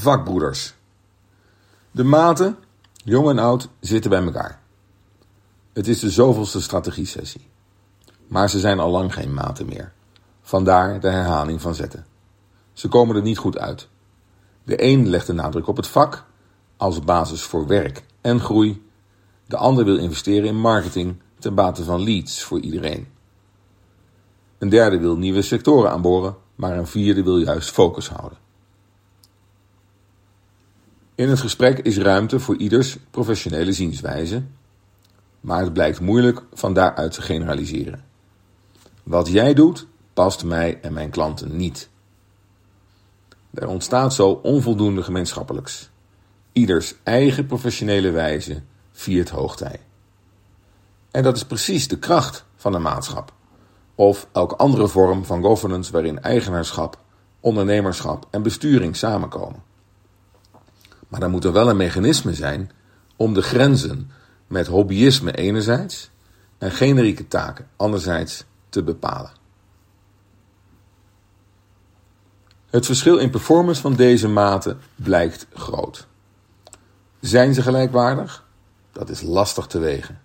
Vakbroeders. De maten, jong en oud, zitten bij elkaar. Het is de zoveelste strategie-sessie. Maar ze zijn al lang geen maten meer. Vandaar de herhaling van zetten. Ze komen er niet goed uit. De een legt de nadruk op het vak als basis voor werk en groei. De ander wil investeren in marketing ten bate van leads voor iedereen. Een derde wil nieuwe sectoren aanboren, maar een vierde wil juist focus houden. In het gesprek is ruimte voor ieders professionele zienswijze, maar het blijkt moeilijk van daaruit te generaliseren. Wat jij doet, past mij en mijn klanten niet. Er ontstaat zo onvoldoende gemeenschappelijks. Ieders eigen professionele wijze viert hoogtij. En dat is precies de kracht van een maatschap. Of elke andere vorm van governance waarin eigenaarschap, ondernemerschap en besturing samenkomen. Maar dan moet er wel een mechanisme zijn om de grenzen met hobbyisme enerzijds en generieke taken anderzijds te bepalen. Het verschil in performance van deze maten blijkt groot. Zijn ze gelijkwaardig? Dat is lastig te wegen.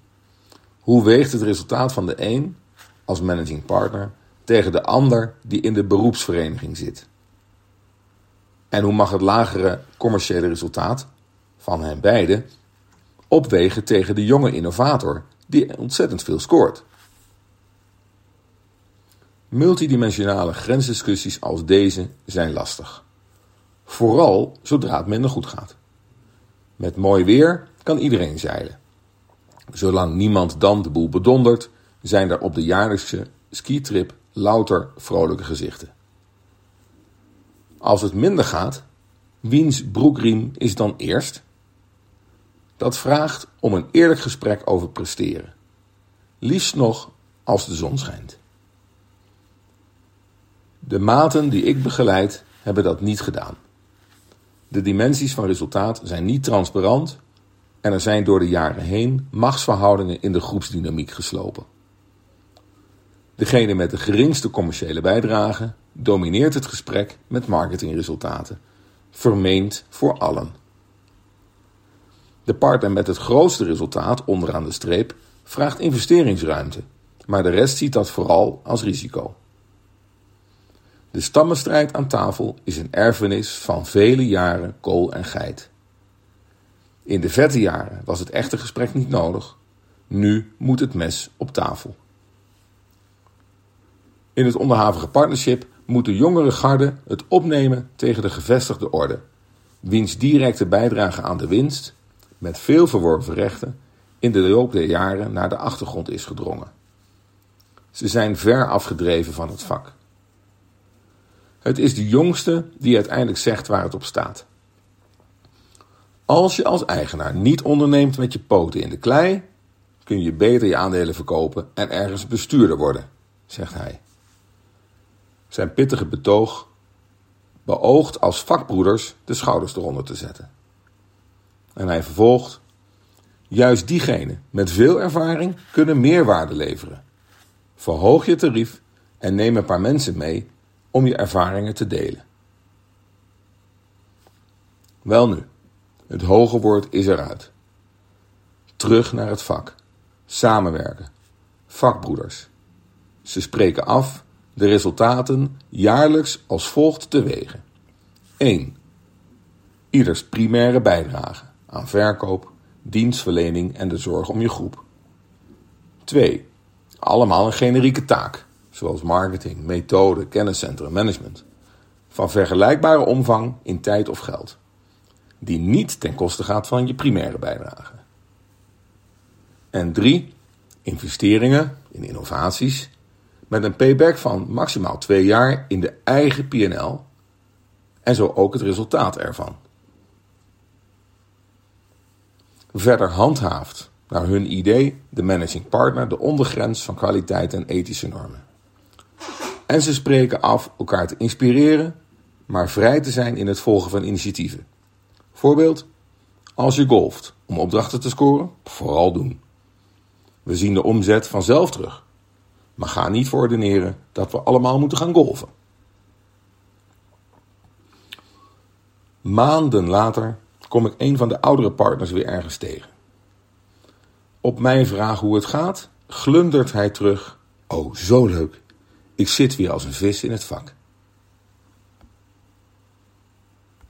Hoe weegt het resultaat van de een als managing partner tegen de ander die in de beroepsvereniging zit? En hoe mag het lagere commerciële resultaat van hen beiden opwegen tegen de jonge innovator die ontzettend veel scoort? Multidimensionale grensdiscussies als deze zijn lastig. Vooral zodra het minder goed gaat. Met mooi weer kan iedereen zeilen. Zolang niemand dan de boel bedondert, zijn er op de jaarlijkse skitrip louter vrolijke gezichten. Als het minder gaat, wiens broekriem is dan eerst? Dat vraagt om een eerlijk gesprek over presteren. Liefst nog als de zon schijnt. De maten die ik begeleid hebben dat niet gedaan. De dimensies van resultaat zijn niet transparant en er zijn door de jaren heen machtsverhoudingen in de groepsdynamiek geslopen. Degene met de geringste commerciële bijdrage domineert het gesprek met marketingresultaten, vermeend voor allen. De partner met het grootste resultaat onderaan de streep vraagt investeringsruimte, maar de rest ziet dat vooral als risico. De stammenstrijd aan tafel is een erfenis van vele jaren kool en geit. In de vette jaren was het echte gesprek niet nodig. Nu moet het mes op tafel. In het onderhavige partnership moet de jongere garde het opnemen tegen de gevestigde orde, wiens directe bijdrage aan de winst, met veel verworven rechten, in de loop der jaren naar de achtergrond is gedrongen. Ze zijn ver afgedreven van het vak. Het is de jongste die uiteindelijk zegt waar het op staat. Als je als eigenaar niet onderneemt met je poten in de klei, kun je beter je aandelen verkopen en ergens bestuurder worden, zegt hij. Zijn pittige betoog beoogt als vakbroeders de schouders eronder te zetten. En hij vervolgt: Juist diegenen met veel ervaring kunnen meerwaarde leveren. Verhoog je tarief en neem een paar mensen mee om je ervaringen te delen. Wel nu, het hoge woord is eruit. Terug naar het vak. Samenwerken. Vakbroeders. Ze spreken af de resultaten jaarlijks als volgt te wegen. 1. Ieders primaire bijdrage aan verkoop, dienstverlening en de zorg om je groep. 2. Allemaal een generieke taak zoals marketing, methode, kenniscentrum, management, van vergelijkbare omvang in tijd of geld, die niet ten koste gaat van je primaire bijdrage. En drie, investeringen in innovaties met een payback van maximaal twee jaar in de eigen PNL en zo ook het resultaat ervan. Verder handhaaft naar hun idee de managing partner de ondergrens van kwaliteit en ethische normen. En ze spreken af elkaar te inspireren, maar vrij te zijn in het volgen van initiatieven. Voorbeeld, als je golft om opdrachten te scoren, vooral doen. We zien de omzet vanzelf terug, maar ga niet verordeneren dat we allemaal moeten gaan golven. Maanden later kom ik een van de oudere partners weer ergens tegen. Op mijn vraag hoe het gaat, glundert hij terug. Oh, zo leuk. Ik zit weer als een vis in het vak.